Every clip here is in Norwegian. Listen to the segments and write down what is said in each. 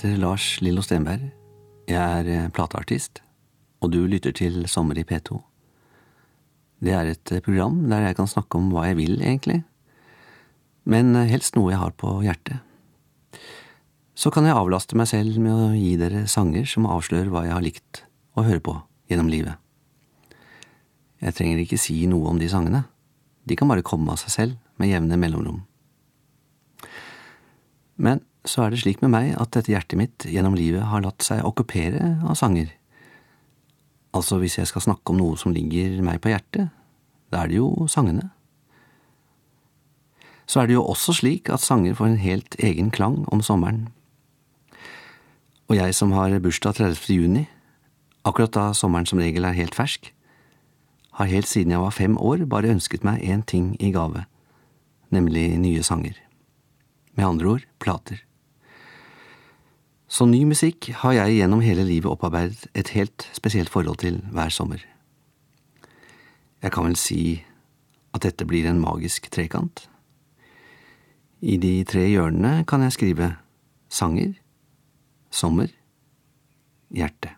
Heter Lars Lillo Stenberg. Jeg er eh, plateartist, og du lytter til Sommer i P2. Det er et eh, program der jeg kan snakke om hva jeg vil, egentlig, men eh, helst noe jeg har på hjertet. Så kan jeg avlaste meg selv med å gi dere sanger som avslører hva jeg har likt å høre på gjennom livet. Jeg trenger ikke si noe om de sangene, de kan bare komme av seg selv med jevne mellomrom. Men så er det slik med meg at dette hjertet mitt gjennom livet har latt seg okkupere av sanger. Altså hvis jeg skal snakke om noe som ligger meg på hjertet, da er det jo sangene. Så er det jo også slik at sanger får en helt egen klang om sommeren. Og jeg som har bursdag 30. juni, akkurat da sommeren som regel er helt fersk, har helt siden jeg var fem år bare ønsket meg én ting i gave, nemlig nye sanger. Med andre ord plater. Så ny musikk har jeg gjennom hele livet opparbeidet et helt spesielt forhold til hver sommer. Jeg kan vel si at dette blir en magisk trekant. I de tre hjørnene kan jeg skrive sanger, sommer, hjerte.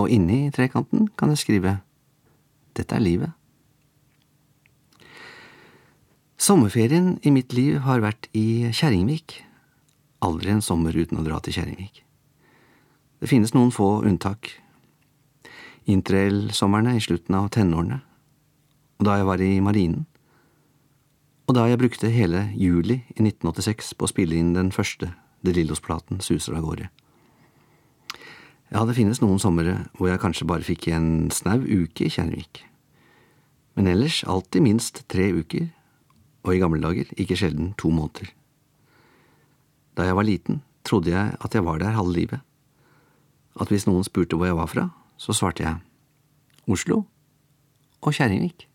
Og inni trekanten kan jeg skrive dette er livet. Sommerferien i mitt liv har vært i Kjerringvik aldri en sommer uten å dra til Kjerringvik. Det finnes noen få unntak. Interrail-somrene i slutten av tenårene, og da jeg var i marinen, og da jeg brukte hele juli i 1986 på å spille inn den første De Lillos-platen suser av gårde. Ja, det finnes noen somre hvor jeg kanskje bare fikk en snau uke i Kjerringvik. Men ellers alltid minst tre uker, og i gamle dager ikke sjelden to måneder. Da jeg var liten, trodde jeg at jeg var der halve livet. At hvis noen spurte hvor jeg var fra, så svarte jeg Oslo og Kjerringvik.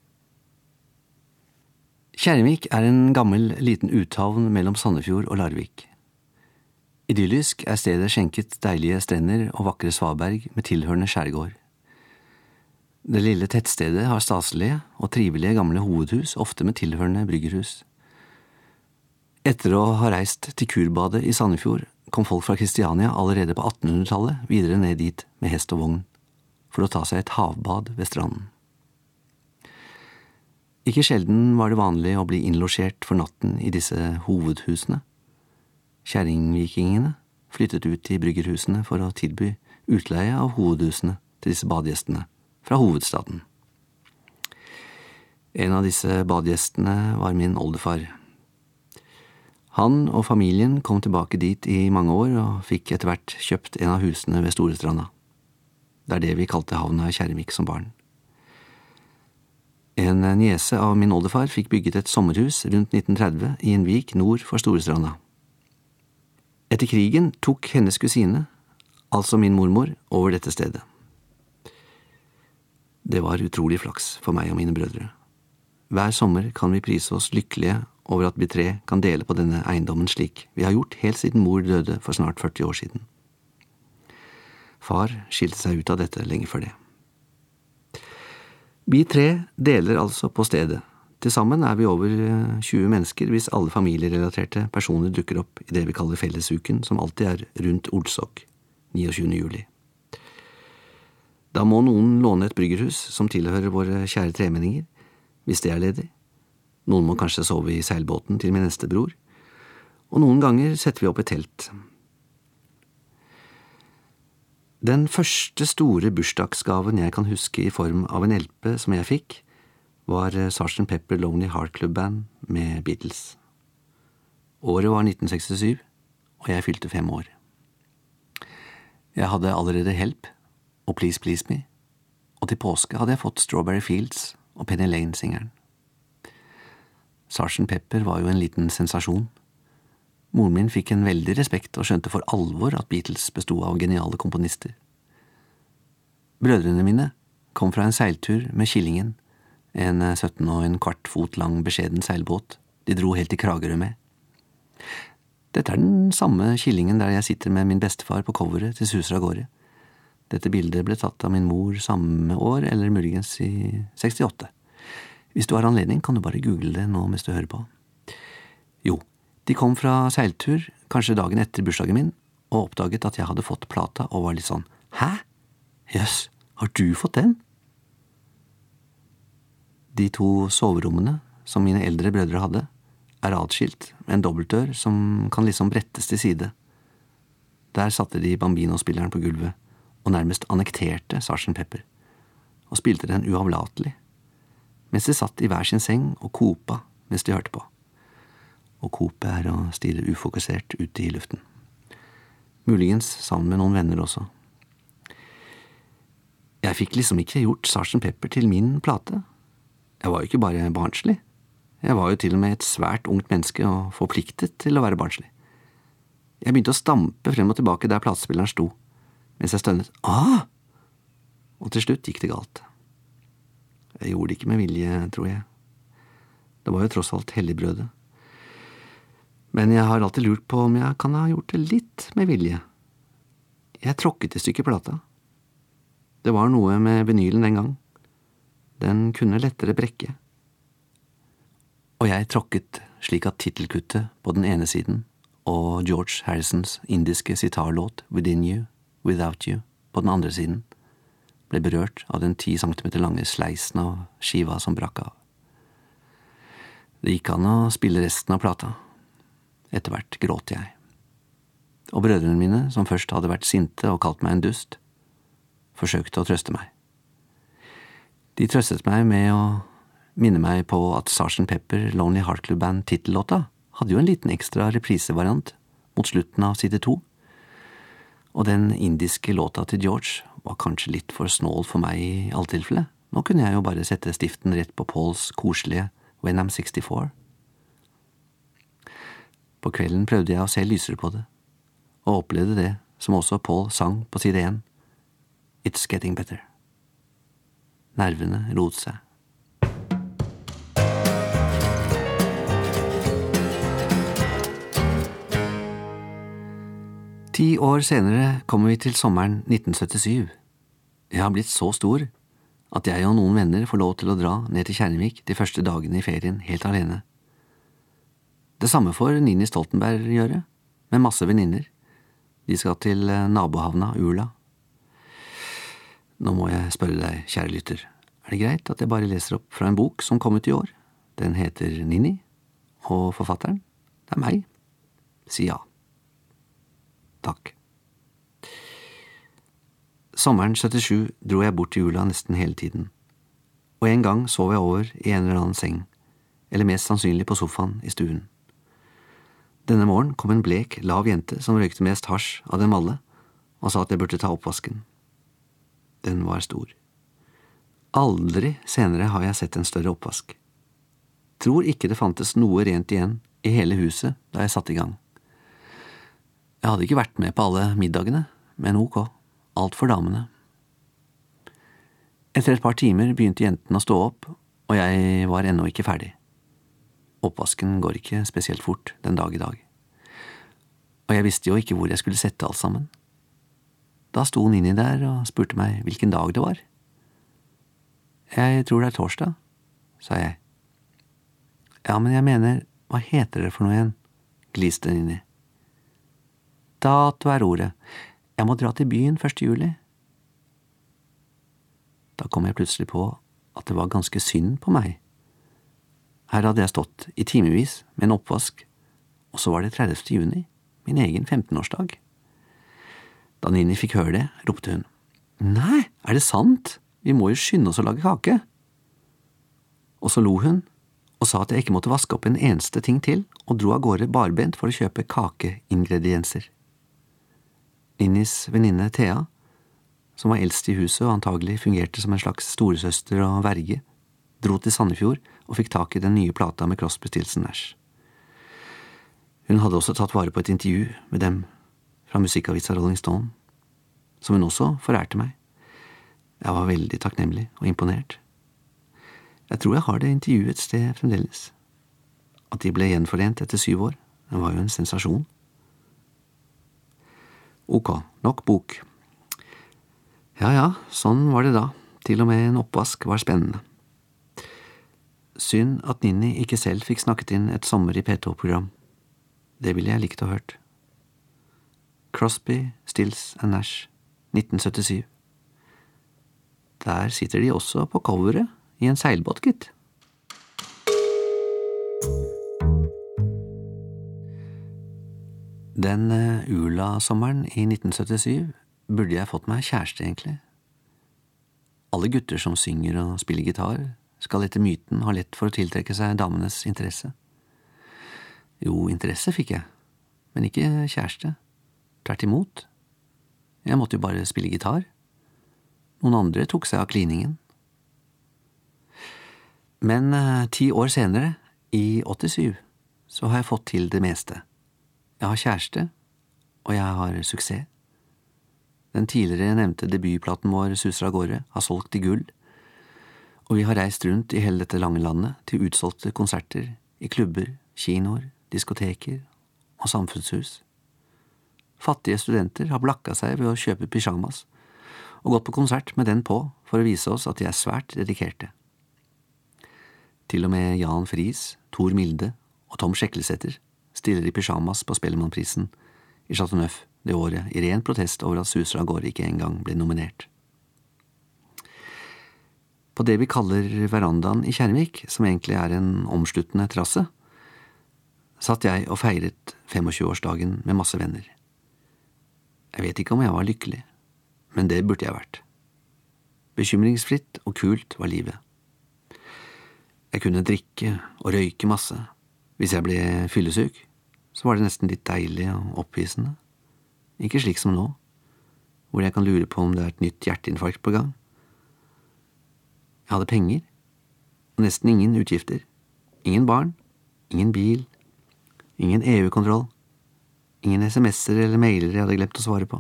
Kjerringvik er en gammel, liten uthavn mellom Sandefjord og Larvik. Idyllisk er stedet skjenket deilige strender og vakre svaberg med tilhørende skjærgård. Det lille tettstedet har staselige og trivelige gamle hovedhus, ofte med tilhørende bryggerhus. Etter å ha reist til Kurbadet i Sandefjord kom folk fra Kristiania allerede på 1800-tallet videre ned dit med hest og vogn, for å ta seg et havbad ved stranden. Ikke sjelden var det vanlig å bli innlosjert for natten i disse hovedhusene. Kjerringvikingene flyttet ut til bryggerhusene for å tilby utleie av hovedhusene til disse badegjestene fra hovedstaden. En av disse badegjestene var min oldefar. Han og familien kom tilbake dit i mange år og fikk etter hvert kjøpt en av husene ved Storestranda. Det er det vi kalte havna Kjermik som barn. En niese av min oldefar fikk bygget et sommerhus rundt 1930 i en vik nord for Storestranda. Etter krigen tok hennes kusine, altså min mormor, over dette stedet. Det var utrolig flaks for meg og mine brødre. Hver sommer kan vi prise oss lykkelige over at vi tre kan dele på denne eiendommen slik vi har gjort helt siden mor døde for snart 40 år siden. Far skilte seg ut av dette lenge før det. Vi tre deler altså på stedet. Til sammen er vi over 20 mennesker hvis alle familierelaterte personer dukker opp i det vi kaller fellesuken, som alltid er rundt Olsok 29. juli. Da må noen låne et bryggerhus som tilhører våre kjære tremenninger, hvis det er ledig. Noen må kanskje sove i seilbåten til min neste bror, og noen ganger setter vi opp et telt. Den første store bursdagsgaven jeg kan huske i form av en LP som jeg fikk, var Sgt. Pepper Lonely Heart Club Band med Beatles. Året var 1967, og jeg fylte fem år. Jeg hadde allerede Help og Please Please Me, og til påske hadde jeg fått Strawberry Fields og Penny Lane-singeren. Sergeant Pepper var jo en liten sensasjon. Moren min fikk en veldig respekt og skjønte for alvor at Beatles besto av geniale komponister. Brødrene mine kom fra en seiltur med Killingen, en 17 og en kvart fot lang beskjeden seilbåt de dro helt til Kragerø med. Dette er den samme Killingen der jeg sitter med min bestefar på coveret til Suser av gårde. Dette bildet ble tatt av min mor samme år, eller muligens i 68. Hvis du har anledning, kan du bare google det nå mens du hører på. Jo, De kom fra seiltur, kanskje dagen etter bursdagen min, og oppdaget at jeg hadde fått plata og var litt sånn Hæ? Jøss, yes, har du fått den? De to soverommene som mine eldre brødre hadde, er atskilt med en dobbeltdør som kan liksom brettes til side. Der satte de Bambino-spilleren på gulvet og nærmest annekterte Sarsen Pepper, og spilte den uavlatelig, mens de satt i hver sin seng og kopa mens de hørte på. Og kope er å stirre ufokusert ute i luften. Muligens sammen med noen venner også. Jeg fikk liksom ikke gjort Sarsen Pepper til min plate. Jeg var jo ikke bare barnslig. Jeg var jo til og med et svært ungt menneske og forpliktet til å være barnslig. Jeg begynte å stampe frem og tilbake der platespilleren sto, mens jeg stønnet ah! Og til slutt gikk det galt. Jeg gjorde det ikke med vilje, tror jeg. Det var jo tross alt helligbrødet. Men jeg har alltid lurt på om jeg kan ha gjort det litt med vilje. Jeg tråkket i stykker plata. Det var noe med vinylen den gang. Den kunne lettere brekke og jeg tråkket slik at tittelkuttet på den ene siden og George Harrisons indiske sitarlåt Within You, Without You på den andre siden ble berørt av den ti centimeter lange sleisen av skiva som brakk av. Det gikk an å spille resten av plata. Etter hvert gråt jeg. Og brødrene mine, som først hadde vært sinte og kalt meg en dust, forsøkte å trøste meg. De trøstet meg med å minne meg på at Sarsen Pepper Lonely Heart Club Band-tittellåta hadde jo en liten ekstra reprisevariant mot slutten av side to, og den indiske låta til George var kanskje litt for snål for meg i alle tilfelle. Nå kunne jeg jo bare sette stiften rett på Pauls koselige When I'm 64. På kvelden prøvde jeg å se lysere på det, og opplevde det som også Paul sang på side én, It's Getting Better. Nervene roet seg. Ti år senere kommer vi til sommeren 1977. Jeg har blitt så stor at jeg og noen venner får lov til å dra ned til Kjernevik de første dagene i ferien helt alene. Det samme får Nini Stoltenberg gjøre, med masse venninner. De skal til eh, nabohavna Ula. Nå må jeg spørre deg, kjære lytter, er det greit at jeg bare leser opp fra en bok som kom ut i år? Den heter Nini, og forfatteren, det er meg. Si ja. Takk. Sommeren 77 dro jeg bort til jula nesten hele tiden, og en gang sov jeg over i en eller annen seng, eller mest sannsynlig på sofaen i stuen. Denne morgen kom en blek, lav jente som røykte mest hasj av dem alle, og sa at jeg burde ta oppvasken. Den var stor. Aldri senere har jeg sett en større oppvask. Tror ikke det fantes noe rent igjen i hele huset da jeg satte i gang. Jeg hadde ikke vært med på alle middagene, men ok, alt for damene. Etter et par timer begynte jentene å stå opp, og jeg var ennå ikke ferdig. Oppvasken går ikke spesielt fort den dag i dag. Og jeg visste jo ikke hvor jeg skulle sette alt sammen. Da sto Nini der og spurte meg hvilken dag det var. Jeg tror det er torsdag, sa jeg. Ja, men jeg mener, hva heter det for noe igjen? gliste Nini. Dato er ordet. Jeg må dra til byen 1. juli. Da kom jeg plutselig på at det var ganske synd på meg. Her hadde jeg stått i timevis med en oppvask, og så var det 30. juni, min egen 15-årsdag. Da Nini fikk høre det, ropte hun. Nei, er det sant? Vi må jo skynde oss å lage kake. Og så lo hun og sa at jeg ikke måtte vaske opp en eneste ting til, og dro av gårde barbent for å kjøpe kakeingredienser. Ninnis venninne Thea, som var eldst i huset og antagelig fungerte som en slags storesøster og verge, dro til Sandefjord og fikk tak i den nye plata med Crosby, Stilson Nash. Hun hadde også tatt vare på et intervju med dem fra musikkavisa Rolling Stone, som hun også forærte meg. Jeg var veldig takknemlig og imponert. Jeg tror jeg har det intervjuet et sted fremdeles. At de ble gjenforent etter syv år, var jo en sensasjon. Ok, nok bok. Ja ja, sånn var det da, til og med en oppvask var spennende. Synd at Ninni ikke selv fikk snakket inn et sommer i P2-program. Det ville jeg likt å hørt. Crosby, Stills and Nash, 1977. Der sitter de også på coveret i en seilbåt, gitt. Den uh, Ula-sommeren i 1977 burde jeg fått meg kjæreste, egentlig. Alle gutter som synger og spiller gitar, skal etter myten ha lett for å tiltrekke seg damenes interesse. Jo, interesse fikk jeg, men ikke kjæreste. Tvert imot. Jeg måtte jo bare spille gitar. Noen andre tok seg av kliningen. Men uh, ti år senere, i 87, så har jeg fått til det meste. Jeg har kjæreste, og jeg har suksess. Den tidligere nevnte debutplaten vår suser av gårde, har solgt i gull, og vi har reist rundt i hele dette lange landet til utsolgte konserter i klubber, kinoer, diskoteker og samfunnshus. Fattige studenter har blakka seg ved å kjøpe pysjamas og gått på konsert med den på for å vise oss at de er svært dedikerte. Til og med Jan Friis, Tor Milde og Tom Sjeklesæter stiller i pysjamas på Spellemannprisen i Chateauneuf det året, i ren protest over at Suser av gårde ikke engang ble nominert. På det vi kaller verandaen i Kjermik, som egentlig er en omsluttende trasse, satt jeg og feiret 25-årsdagen med masse venner. Jeg vet ikke om jeg var lykkelig, men det burde jeg vært. Bekymringsfritt og kult var livet. Jeg kunne drikke og røyke masse. Hvis jeg ble fyllesyk, så var det nesten litt deilig og oppvisende. Ikke slik som nå, hvor jeg kan lure på om det er et nytt hjerteinfarkt på gang. Jeg hadde penger, og nesten ingen utgifter. Ingen barn, ingen bil, ingen EU-kontroll, ingen SMS-er eller mailer jeg hadde glemt å svare på.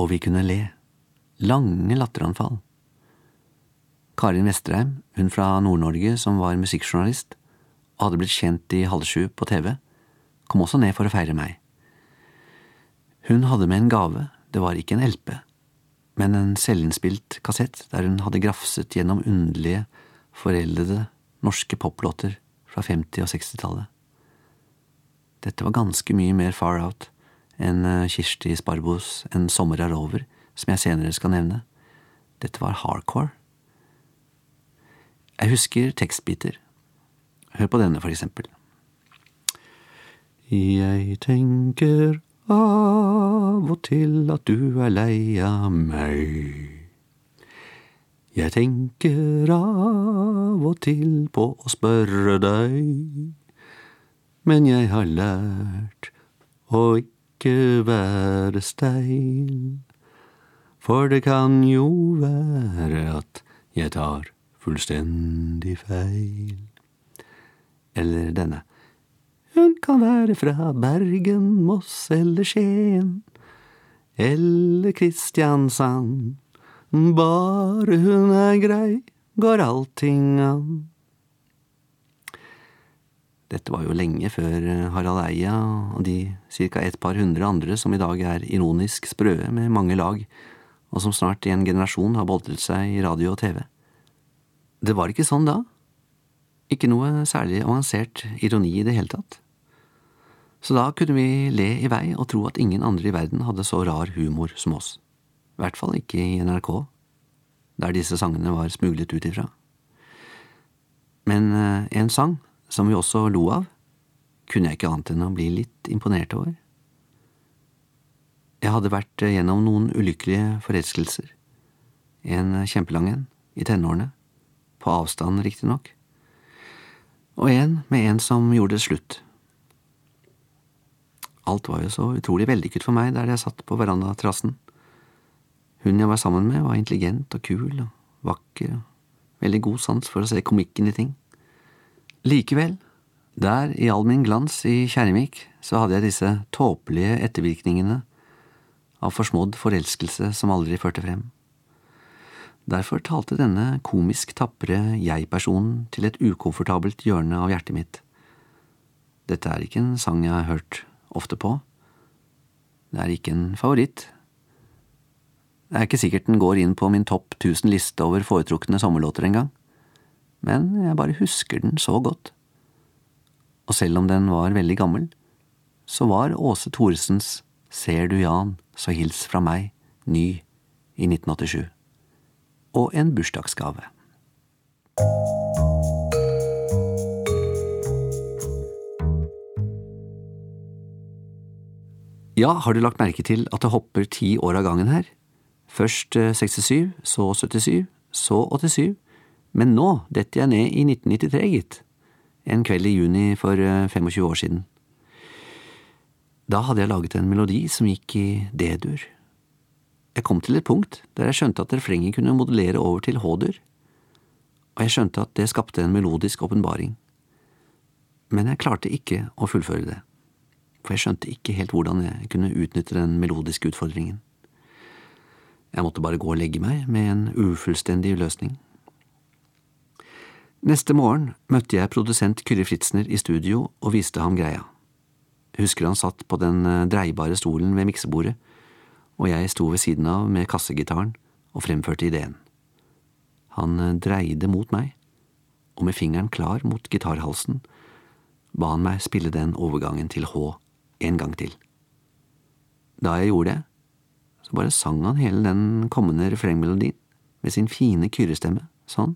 Og vi kunne le. Lange latteranfall. Karin Vesterheim, hun fra Nord-Norge som var musikkjournalist og hadde blitt kjent i halv sju på TV, kom også ned for å feire meg. Hun hadde med en gave, det var ikke en LP, men en selvinnspilt kassett der hun hadde grafset gjennom underlige, foreldede norske poplåter fra 50- og 60-tallet. Dette var ganske mye mer far out enn eh, Kirsti Sparbos En sommer er over, som jeg senere skal nevne. Dette var hardcore. Jeg husker tekstbiter. Hør på denne, for eksempel. Jeg tenker av og til at du er lei av meg. Jeg tenker av og til på å spørre deg, men jeg har lært å ikke være stein, for det kan jo være at jeg tar fullstendig feil. Eller denne. Hun kan være fra Bergen, Moss eller Skien, eller Kristiansand. Bare hun er grei, går allting an. Dette var jo lenge før Harald Eia og de ca. et par hundre andre som i dag er ironisk sprøe med mange lag, og som snart i en generasjon har boltret seg i radio og TV. Det var ikke sånn da. Ikke noe særlig avansert ironi i det hele tatt. Så da kunne vi le i vei og tro at ingen andre i verden hadde så rar humor som oss. I hvert fall ikke i NRK, der disse sangene var smuglet ut ifra. Men eh, en sang, som vi også lo av, kunne jeg ikke annet enn å bli litt imponert over. Jeg hadde vært eh, gjennom noen ulykkelige forelskelser. En kjempelang en, i tenårene, på avstand riktignok, og en med en som gjorde det slutt. Alt var jo så utrolig vellykket for meg der jeg satt på verandaterrassen. Hun jeg var sammen med, var intelligent og kul og vakker og veldig god sans for å se komikken i ting. Likevel, der i all min glans i Kjermik, så hadde jeg disse tåpelige ettervirkningene av forsmådd forelskelse som aldri førte frem. Derfor talte denne komisk tapre jeg-personen til et ukomfortabelt hjørne av hjertet mitt. Dette er ikke en sang jeg har hørt ofte på. Det er ikke en favoritt, det er ikke sikkert den går inn på min topp 1000 liste over foretrukne sommerlåter engang, men jeg bare husker den så godt. og selv om den var veldig gammel, så var Åse Thoresens Ser du Jan, så hils fra meg ny i 1987, og en bursdagsgave. Ja, har du lagt merke til at det hopper ti år av gangen her? Først 67, eh, så 77, så 87, men nå detter jeg ned i 1993, gitt. En kveld i juni for 25 eh, år siden. Da hadde jeg laget en melodi som gikk i D-dur. Jeg kom til et punkt der jeg skjønte at refrenget kunne modellere over til H-dur, og jeg skjønte at det skapte en melodisk åpenbaring. Men jeg klarte ikke å fullføre det, for jeg skjønte ikke helt hvordan jeg kunne utnytte den melodiske utfordringen. Jeg måtte bare gå og legge meg med en ufullstendig løsning. Neste morgen møtte jeg produsent Kyrre Fritzner i studio og viste ham greia. Husker han satt på den dreiebare dreibare stolen ved miksebordet, og jeg sto ved siden av med kassegitaren og fremførte ideen. Han eh, dreide mot meg, og med fingeren klar mot gitarhalsen ba han meg spille den overgangen til H en gang til. Da jeg gjorde det, så bare sang han hele den kommende refrengmelodien med sin fine kyrrestemme, sånn.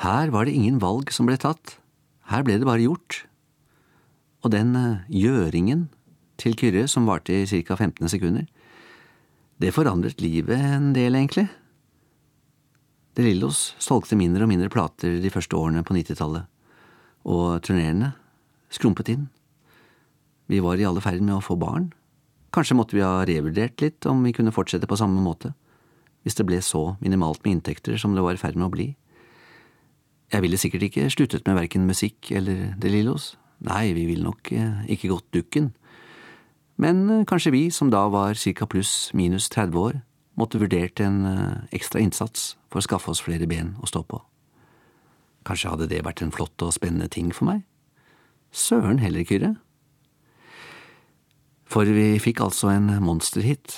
Her var det ingen valg som ble tatt, her ble det bare gjort. Og den gjøringen til Kyrre, som varte i ca. 15 sekunder, det forandret livet en del, egentlig. De Lillos solgte mindre og mindre plater de første årene på 90-tallet, og turnerende skrumpet inn. Vi var i alle ferd med å få barn. Kanskje måtte vi ha revurdert litt om vi kunne fortsette på samme måte, hvis det ble så minimalt med inntekter som det var i ferd med å bli. Jeg ville sikkert ikke sluttet med verken musikk eller De Lillos. Nei, vi ville nok eh, ikke gått dukken. Men eh, kanskje vi, som da var ca. pluss minus 30 år, måtte vurdert en eh, ekstra innsats for å skaffe oss flere ben å stå på. Kanskje hadde det vært en flott og spennende ting for meg? Søren heller, Kyrre. For vi fikk altså en monsterhit,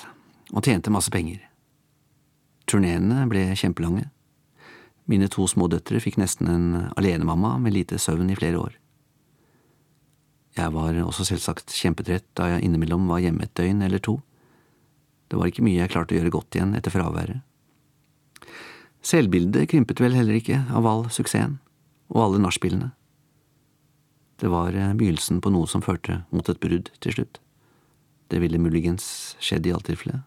og tjente masse penger. Turneene ble kjempelange. Mine to små døtre fikk nesten en alenemamma med lite søvn i flere år. Jeg var også selvsagt kjempetrett da jeg innimellom var hjemme et døgn eller to. Det var ikke mye jeg klarte å gjøre godt igjen etter fraværet. Selvbildet krympet vel heller ikke av all suksessen og alle nachspielene. Det var eh, begynnelsen på noe som førte mot et brudd til slutt. Det ville muligens skjedd i alt tilfelle.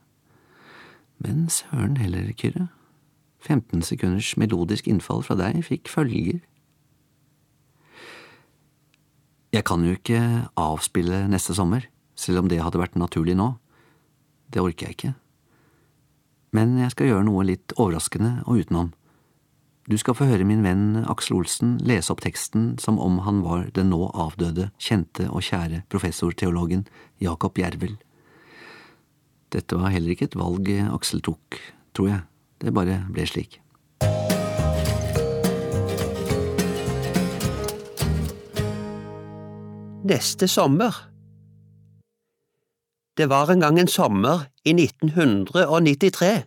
Men søren heller, Kyrre. 15 sekunders melodisk innfall fra deg fikk følger. Jeg kan jo ikke avspille neste sommer, selv om det hadde vært naturlig nå. Det orker jeg ikke. Men jeg skal gjøre noe litt overraskende og utenom. Du skal få høre min venn Aksel Olsen lese opp teksten som om han var den nå avdøde, kjente og kjære professorteologen Jakob Jervel. Dette var heller ikke et valg Aksel tok, tror jeg, det bare ble slik. neste sommer. Det var en gang en sommer i 1993,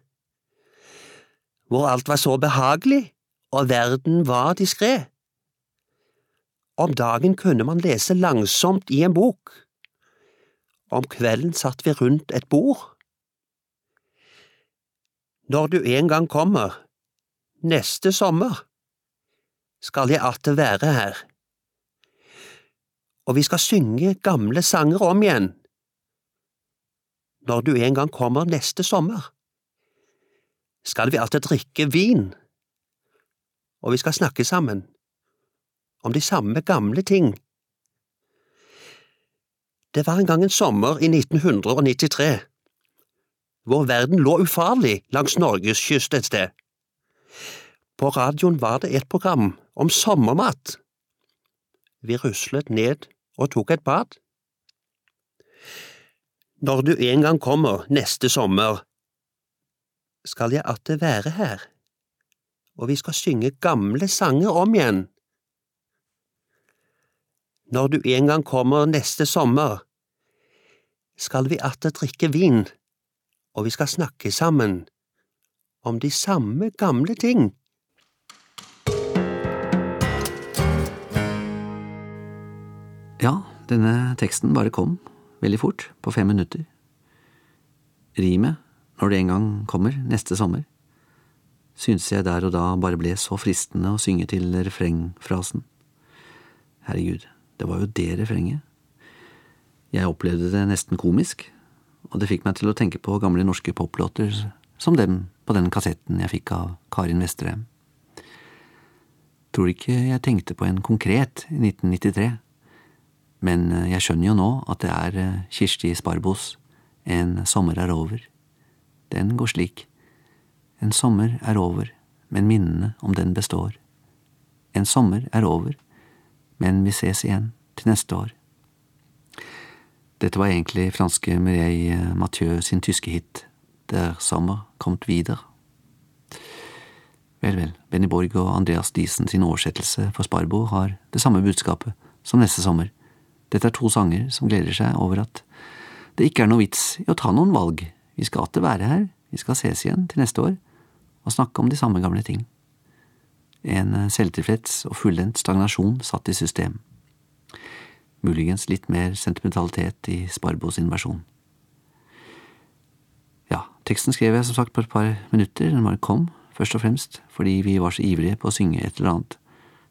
hvor alt var så behagelig og verden var diskré. Om dagen kunne man lese langsomt i en bok. Om kvelden satt vi rundt et bord. Når du en gang kommer, neste sommer, skal jeg atter være her og vi skal synge gamle sanger om igjen. Når du en gang kommer neste sommer, skal vi alltid drikke vin, og vi skal snakke sammen om de samme gamle ting. Det var en gang en sommer i 1993, hvor verden lå ufarlig langs Norges kyst et sted. På radioen var det et program om sommermat. Vi ruslet ned og tok et bad. Når du en gang kommer neste sommer, skal jeg atter være her og vi skal synge gamle sanger om igjen. Når du en gang kommer neste sommer, skal vi atter drikke vin, og vi skal snakke sammen om de samme gamle ting. Ja, denne teksten bare kom, veldig fort, på fem minutter. Rimet, når det en gang kommer, neste sommer, syntes jeg der og da bare ble så fristende å synge til refrengfrasen. Herregud, det var jo det refrenget. Jeg opplevde det nesten komisk, og det fikk meg til å tenke på gamle norske poplåter som dem på den kassetten jeg fikk av Karin Vesterheim. Tror ikke jeg tenkte på en konkret i 1993, men jeg skjønner jo nå at det er Kirsti Sparbos En sommer er over. Den går slik. En sommer er over, men minnene om den består. En sommer er over, men vi ses igjen til neste år. Dette var egentlig franske Mireille Mathieu sin tyske hit Der Sommer kommt wieder. Vel, vel, Benny Borg og Andreas Diesen sin oversettelse for Sparbo har det samme budskapet som neste sommer. Dette er to sanger som gleder seg over at det ikke er noe vits i å ta noen valg, vi skal atter være her, vi skal ses igjen til neste år og snakke om de samme gamle ting. En selvtilfreds og fullendt stagnasjon satt i system. Muligens litt mer sentimentalitet i Sparbo sin versjon. Ja, teksten skrev jeg som sagt på et par minutter, den bare kom, først og fremst fordi vi var så ivrige på å synge et eller annet,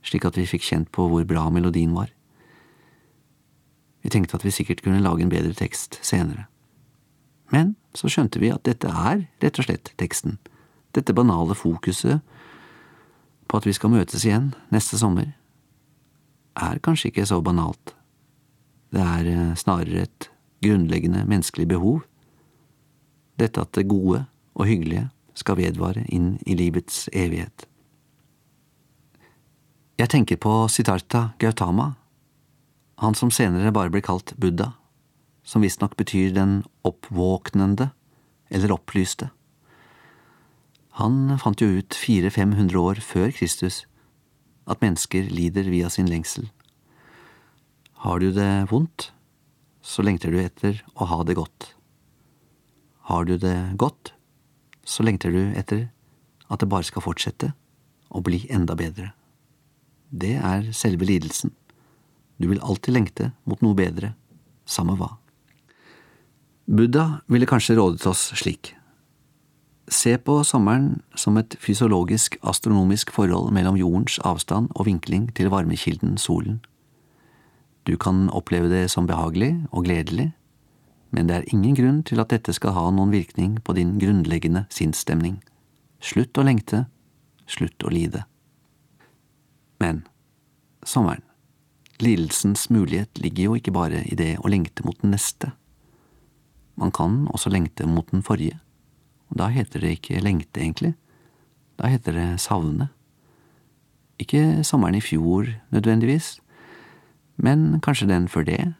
slik at vi fikk kjent på hvor bra melodien var. Vi tenkte at vi sikkert kunne lage en bedre tekst senere. Men så skjønte vi at dette er rett og slett teksten, dette banale fokuset på at vi skal møtes igjen neste sommer, er kanskje ikke så banalt. Det er snarere et grunnleggende menneskelig behov, dette at det gode og hyggelige skal vedvare inn i livets evighet. Jeg tenker på Siddhartha Gautama, han som senere bare ble kalt Buddha, som visstnok betyr den oppvåknende eller opplyste. Han fant jo ut 400–500 år før Kristus at mennesker lider via sin lengsel. Har du det vondt, så lengter du etter å ha det godt. Har du det godt, så lengter du etter at det bare skal fortsette og bli enda bedre. Det er selve lidelsen. Du vil alltid lengte mot noe bedre, samme hva. Buddha ville kanskje rådet oss slik. Se på sommeren som et fysiologisk astronomisk forhold mellom jordens avstand og vinkling til varmekilden solen. Du kan oppleve det som behagelig og gledelig, men det er ingen grunn til at dette skal ha noen virkning på din grunnleggende sinnsstemning. Slutt å lengte, slutt å lide. Men sommeren. Lidelsens mulighet ligger jo ikke bare i det å lengte mot den neste. Man kan også lengte mot den forrige, og da heter det ikke lengte, egentlig. Da heter det savne. Ikke sommeren i fjor nødvendigvis, men kanskje den før det,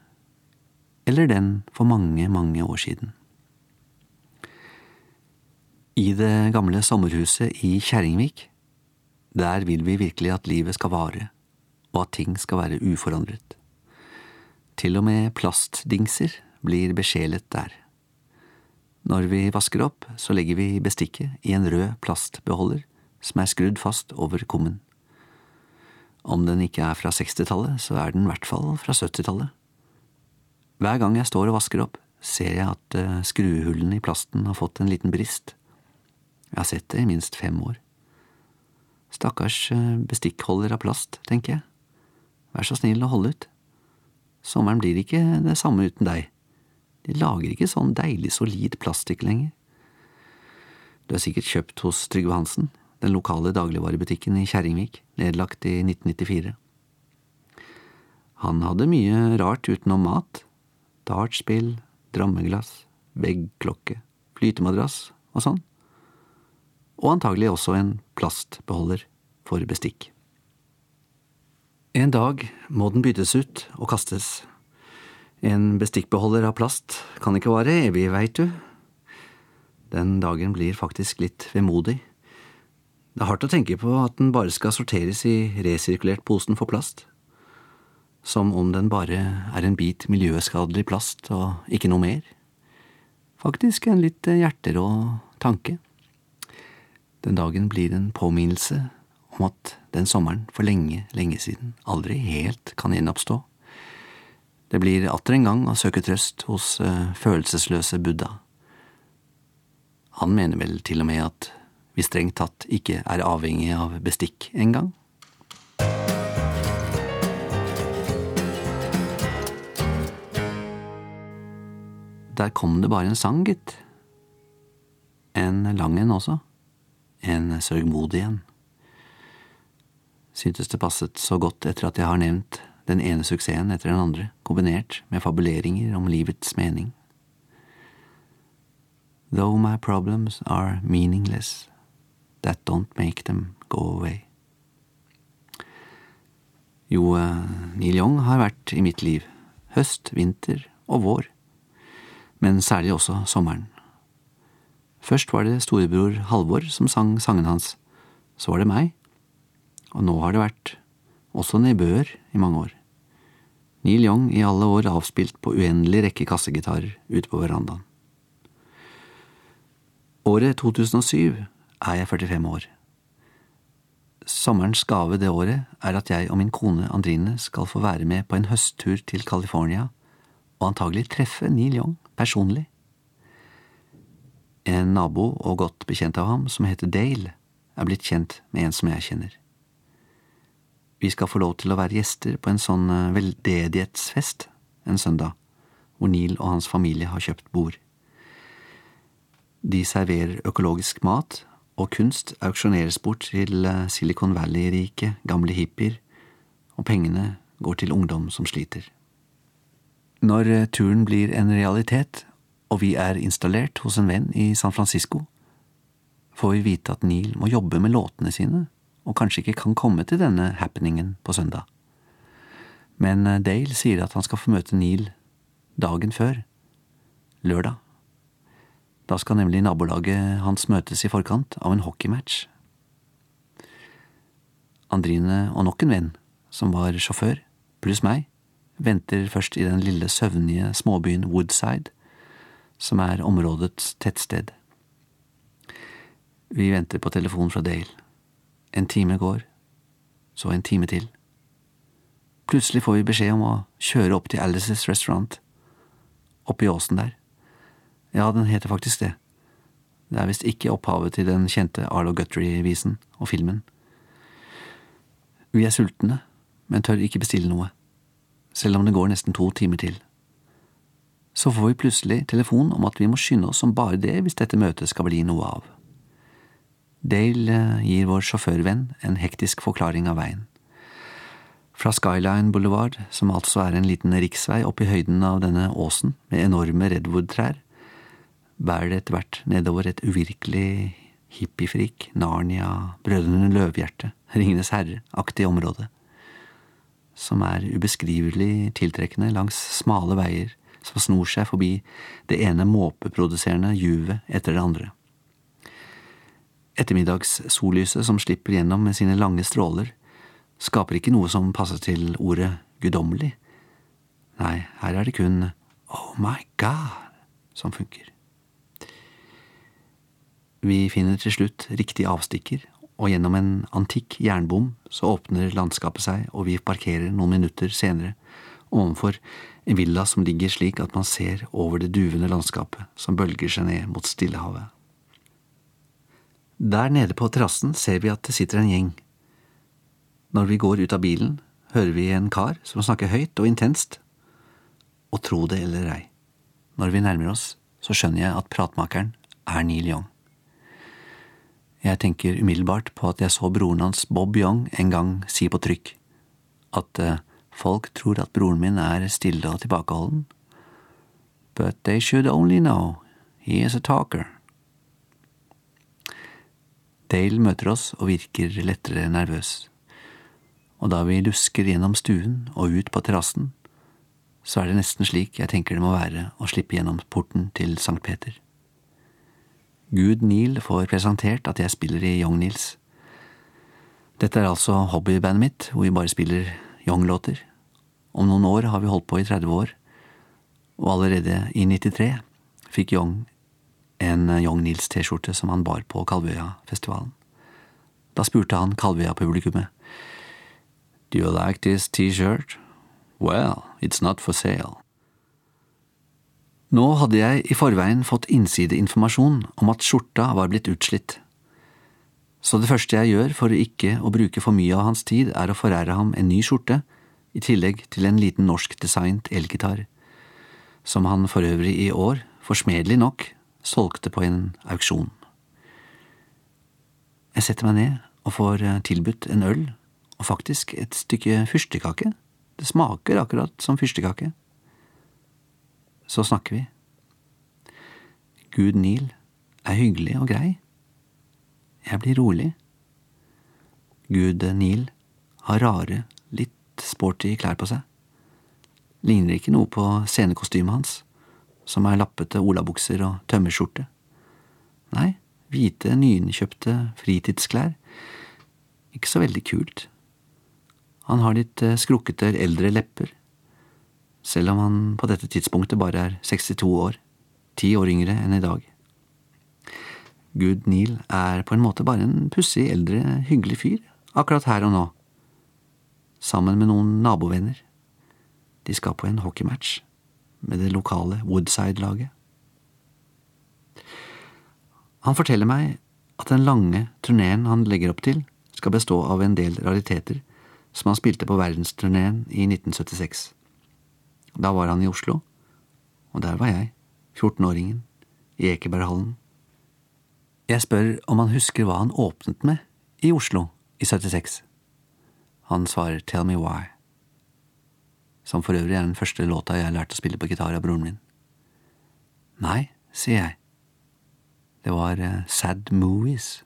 eller den for mange, mange år siden. I det gamle sommerhuset i Kjerringvik, der vil vi virkelig at livet skal vare og at ting skal være uforandret. Til og med plastdingser blir besjelet der. Når vi vasker opp, så legger vi bestikket i en rød plastbeholder som er skrudd fast over kummen. Om den ikke er fra 60-tallet, så er den i hvert fall fra 70-tallet. Hver gang jeg står og vasker opp, ser jeg at eh, skruehullene i plasten har fått en liten brist. Jeg har sett det i minst fem år. Stakkars eh, bestikkholder av plast, tenker jeg. Vær så snill å holde ut. Sommeren blir ikke det samme uten deg. Lager ikke sånn deilig solid plastikk lenger. Du er sikkert kjøpt hos Trygve Hansen, den lokale dagligvarebutikken i Kjerringvik, nedlagt i 1994. Han hadde mye rart utenom mat. Dartspill, drammeglass, veggklokke, flytemadrass og sånn. Og antagelig også en plastbeholder for bestikk. En dag må den byttes ut og kastes. En bestikkbeholder av plast kan ikke vare evig, veit du. Den dagen blir faktisk litt vemodig. Det er hardt å tenke på at den bare skal sorteres i resirkulert posen for plast. Som om den bare er en bit miljøskadelig plast og ikke noe mer. Faktisk en litt hjerterå tanke. Den dagen blir en påminnelse om at den sommeren for lenge, lenge siden aldri helt kan gjenoppstå. Det blir atter en gang å søke trøst hos uh, følelsesløse Buddha. Han mener vel til og med at vi strengt tatt ikke er avhengig av bestikk engang. Der kom det bare en sang, gitt. En lang en også. En sørgmodig en. Syntes det passet så godt etter at jeg har nevnt den ene suksessen etter den andre, kombinert med fabuleringer om livets mening. Though my problems are meaningless, that don't make them go away. Jo, eh, Neil Young har vært i mitt liv, høst, vinter og vår men særlig også sommeren. Først var det storebror Halvor som sang sangen hans, så var det meg, og nå har det vært også nedbør i mange år. Neil Young i alle år avspilt på uendelig rekke kassegitarer ute på verandaen. Året 2007 er jeg 45 år. Sommerens gave det året er at jeg og min kone Andrine skal få være med på en høsttur til California og antagelig treffe Neil Young personlig. En nabo og godt bekjent av ham, som heter Dale, er blitt kjent med en som jeg kjenner. Vi skal få lov til å være gjester på en sånn eh, veldedighetsfest en søndag, hvor Neil og hans familie har kjøpt bord. De serverer økologisk mat, og kunst auksjoneres bort til eh, Silicon Valley-rike, gamle hippier, og pengene går til ungdom som sliter. Når eh, turen blir en realitet, og vi er installert hos en venn i San Francisco, får vi vite at Neil må jobbe med låtene sine, og kanskje ikke kan komme til denne happeningen på søndag. Men eh, Dale sier at han skal få møte Neil dagen før, lørdag. Da skal nemlig nabolaget hans møtes i forkant av en hockeymatch. Andrine og nok en venn, som var sjåfør, pluss meg, venter først i den lille søvnige småbyen Woodside, som er områdets tettsted. Vi venter på telefon fra Dale. En time går, så en time til. Plutselig får vi beskjed om å kjøre opp til Alice's Restaurant, oppi åsen der. Ja, den heter faktisk det. Det er visst ikke opphavet til den kjente Arlo Guthrie-visen og filmen. Vi er sultne, men tør ikke bestille noe selv om det går nesten to timer til. Så får vi plutselig telefon om at vi må skynde oss som bare det hvis dette møtet skal bli noe av. Dale eh, gir vår sjåførvenn en hektisk forklaring av veien. Fra Skyline Boulevard, som altså er en liten riksvei opp i høyden av denne åsen med enorme redwoodtrær, bærer det etter hvert nedover et uvirkelig hippiefrik, Narnia, Brødrene Løvhjerte, Ringenes herre-aktig område som er ubeskrivelig tiltrekkende langs smale veier som snor seg forbi det ene måpeproduserende juvet etter det andre. Ettermiddagssollyset som slipper gjennom med sine lange stråler, skaper ikke noe som passer til ordet guddommelig. Nei, her er det kun Oh my God som funker. Vi finner til slutt riktig avstikker og gjennom en antikk jernbom så åpner landskapet seg, og vi parkerer noen minutter senere ovenfor en villa som ligger slik at man ser over det duvende landskapet som bølger seg ned mot Stillehavet. Der nede på terrassen ser vi at det sitter en gjeng. Når vi går ut av bilen, hører vi en kar som snakker høyt og intenst. Og tro det eller ei, når vi nærmer oss, så skjønner jeg at pratmakeren er Neil Young. Jeg tenker umiddelbart på at jeg så broren hans Bob Young en gang si på trykk at uh, folk tror at broren min er stille og tilbakeholden. But they should only know he is a talker. Dale møter oss og virker lettere nervøs, og da vi lusker gjennom stuen og ut på terrassen, så er det nesten slik jeg tenker det må være å slippe gjennom porten til Sankt Peter. Gud Neil får presentert at jeg spiller i Young Nils, Dette er altså hobbybandet mitt, hvor vi bare spiller Young-låter. Om noen år har vi holdt på i 30 år, og allerede i 93 fikk Young en Young Nils T-skjorte som han bar på Kalvøya-festivalen. Da spurte han Kalvøya-publikummet Do you like this T-shirt? Well, it's not for sale. Nå hadde jeg i forveien fått innsideinformasjon om at skjorta var blitt utslitt. Så det første jeg gjør for ikke å bruke for mye av hans tid, er å forære ham en ny skjorte, i tillegg til en liten norskdesignet elgitar, som han for øvrig i år, forsmedelig nok, solgte på en auksjon. Jeg setter meg ned og får eh, tilbudt en øl og faktisk et stykke fyrstekake. Det smaker akkurat som fyrstekake. Så snakker vi. Gud Neil er hyggelig og grei. Jeg blir rolig. Gud Neil har rare, litt sporty klær på seg. Ligner ikke noe på scenekostymet hans, som er lappete olabukser og tømmerskjorte. Nei, hvite, nyinnkjøpte fritidsklær. Ikke så veldig kult. Han har litt eh, skrukkete eldre lepper, selv om han på dette tidspunktet bare er 62 år, ti år yngre enn i dag. Gud Neil er på en måte bare en pussig, eldre, hyggelig fyr, akkurat her og nå, sammen med noen nabovenner. De skal på en hockeymatch med det lokale Woodside-laget. Han forteller meg at den lange turneen han legger opp til, skal bestå av en del rariteter som han spilte på verdensturneen i 1976. Da var han i Oslo, og der var jeg, 14-åringen, i Ekeberghallen. Jeg spør om han husker hva han åpnet med i Oslo i 76. Han svarer Tell Me Why, som for øvrig er den første låta jeg lærte å spille på gitar av broren min. Nei, sier jeg. Det var uh, Sad Movies.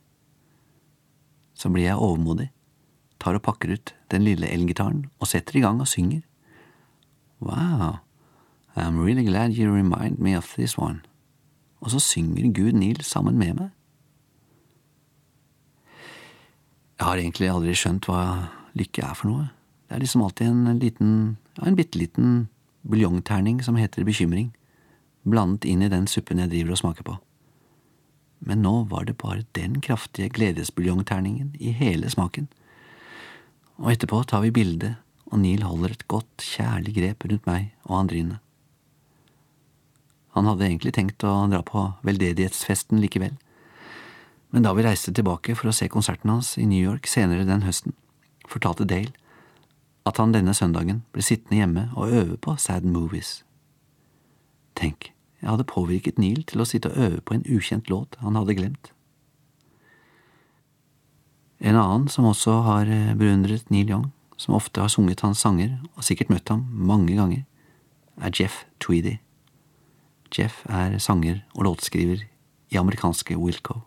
Så blir jeg overmodig tar og pakker ut den lille elgitaren og setter i gang og synger. Wow, I'm really glad you remind me of this one. Og så synger Gud Neil sammen med meg. Jeg har egentlig aldri skjønt hva lykke er for noe. Det er liksom alltid en liten, ja, en bitte liten buljongterning som heter bekymring, blandet inn i den suppen jeg driver og smaker på. Men nå var det bare den kraftige gledesbuljongterningen i hele smaken og etterpå tar vi bilde, og Neil holder et godt, kjærlig grep rundt meg og Andrine. Han hadde egentlig tenkt å dra på veldedighetsfesten likevel, men da vi reiste tilbake for å se konserten hans i New York senere den høsten, fortalte Dale at han denne søndagen ble sittende hjemme og øve på sad movies. Tenk, jeg hadde påvirket Neil til å sitte og øve på en ukjent låt han hadde glemt. En annen som også har eh, beundret Neil Young, som ofte har sunget hans sanger og sikkert møtt ham mange ganger, er Jeff Tweedy. Jeff er sanger og låtskriver i amerikanske Wilco.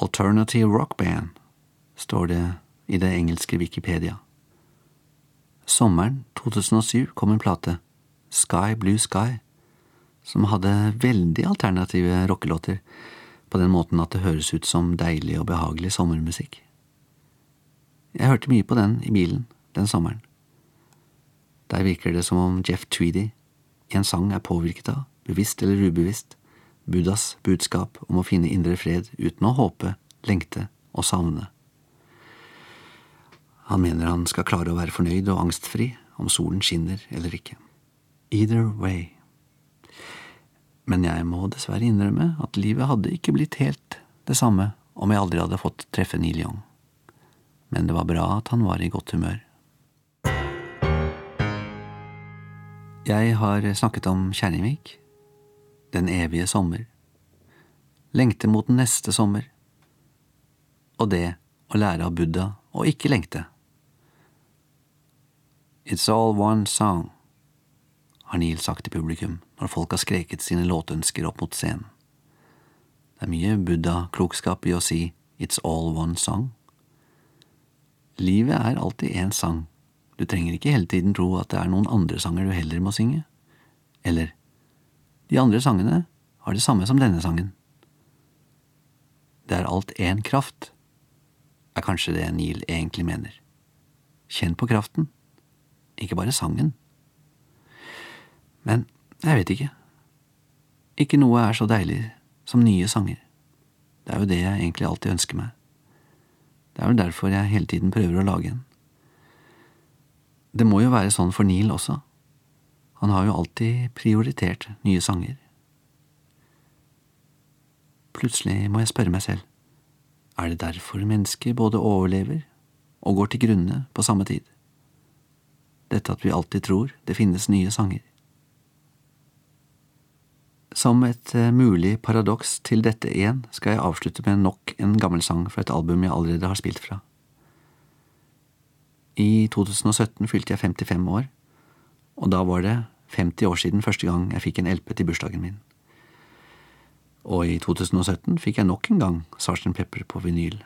Alternative Rock Band står det i det engelske Wikipedia. Sommeren 2007 kom en plate, Sky Blue Sky, som hadde veldig alternative rockelåter på den måten at det høres ut som deilig og behagelig sommermusikk. Jeg hørte mye på den i bilen den sommeren. Der virker det som om Jeff Tweedy i en sang er påvirket av, bevisst eller ubevisst, Buddhas budskap om å finne indre fred uten å håpe, lengte og savne. Han mener han skal klare å være fornøyd og angstfri om solen skinner eller ikke. Either way. Men jeg må dessverre innrømme at livet hadde ikke blitt helt det samme om jeg aldri hadde fått treffe Neil Young. Men det var bra at han var i godt humør. Jeg har snakket om Kjerringvik, den evige sommer, lengte mot neste sommer, og det å lære av Buddha å ikke lengte. It's all one song har Neil sagt til publikum når folk har skreket sine låtønsker opp mot scenen. Det er mye buddha-klokskap i å si It's all one song. Livet er alltid én sang, du trenger ikke hele tiden tro at det er noen andre sanger du heller må synge. Eller, de andre sangene har det samme som denne sangen. Det er alt én kraft, er kanskje det Neil egentlig mener. Kjenn på kraften, ikke bare sangen. Men jeg vet ikke. Ikke noe er så deilig som nye sanger. Det er jo det jeg egentlig alltid ønsker meg. Det er vel derfor jeg hele tiden prøver å lage en. Det må jo være sånn for Neil også. Han har jo alltid prioritert nye sanger. Plutselig må jeg spørre meg selv, er det derfor mennesker både overlever og går til grunne på samme tid? Dette at vi alltid tror det finnes nye sanger. Som et eh, mulig paradoks til dette igjen skal jeg avslutte med nok en gammel sang fra et album jeg allerede har spilt fra. I 2017 fylte jeg 55 år, og da var det 50 år siden første gang jeg fikk en LP til bursdagen min. Og i 2017 fikk jeg nok en gang Sgt. Pepper på vinyl.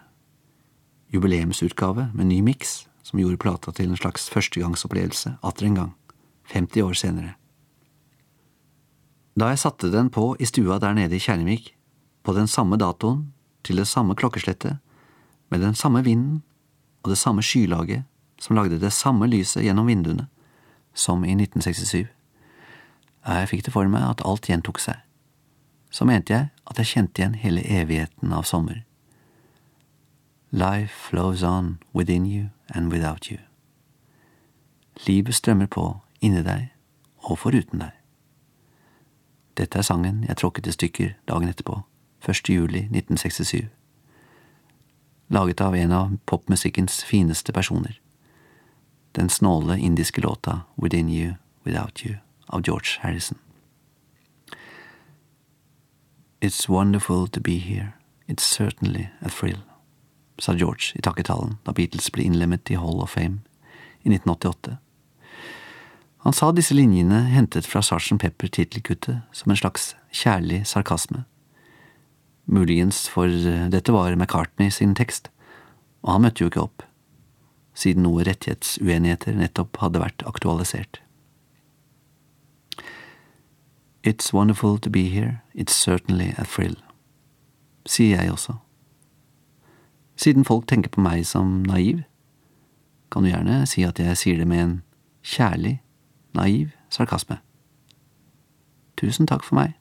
Jubileumsutgave med ny miks, som gjorde plata til en slags førstegangsopplevelse atter en gang, 50 år senere. Da jeg satte den på i stua der nede i Kjernevik, på den samme datoen, til det samme klokkeslettet, med den samme vinden og det samme skylaget som lagde det samme lyset gjennom vinduene som i 1967, jeg fikk det for meg at alt gjentok seg. Så mente jeg at jeg kjente igjen hele evigheten av sommer. Life flows on within you and without you. Livet strømmer på inni deg og foruten deg. Dette er sangen jeg tråkket i stykker dagen etterpå, 1. juli 1967. Laget av en av popmusikkens fineste personer. Den snåle indiske låta Within You, Without You av George Harrison. It's wonderful to be here, it's certainly a thrill, sa George i takketalen da Beatles ble innlemmet i Hall of Fame i 1988. Han sa disse linjene hentet fra Sarsen Pepper tittelkuttet som en slags kjærlig sarkasme. Muligens for eh, dette var McCartney sin tekst, og han møtte jo ikke opp, siden noe rettighetsuenigheter nettopp hadde vært aktualisert. It's wonderful to be here, it's certainly a thrill, sier jeg også. Siden folk tenker på meg som naiv, kan du gjerne si at jeg sier det med en kjærlig naiv sarkasme. Tusen takk for meg.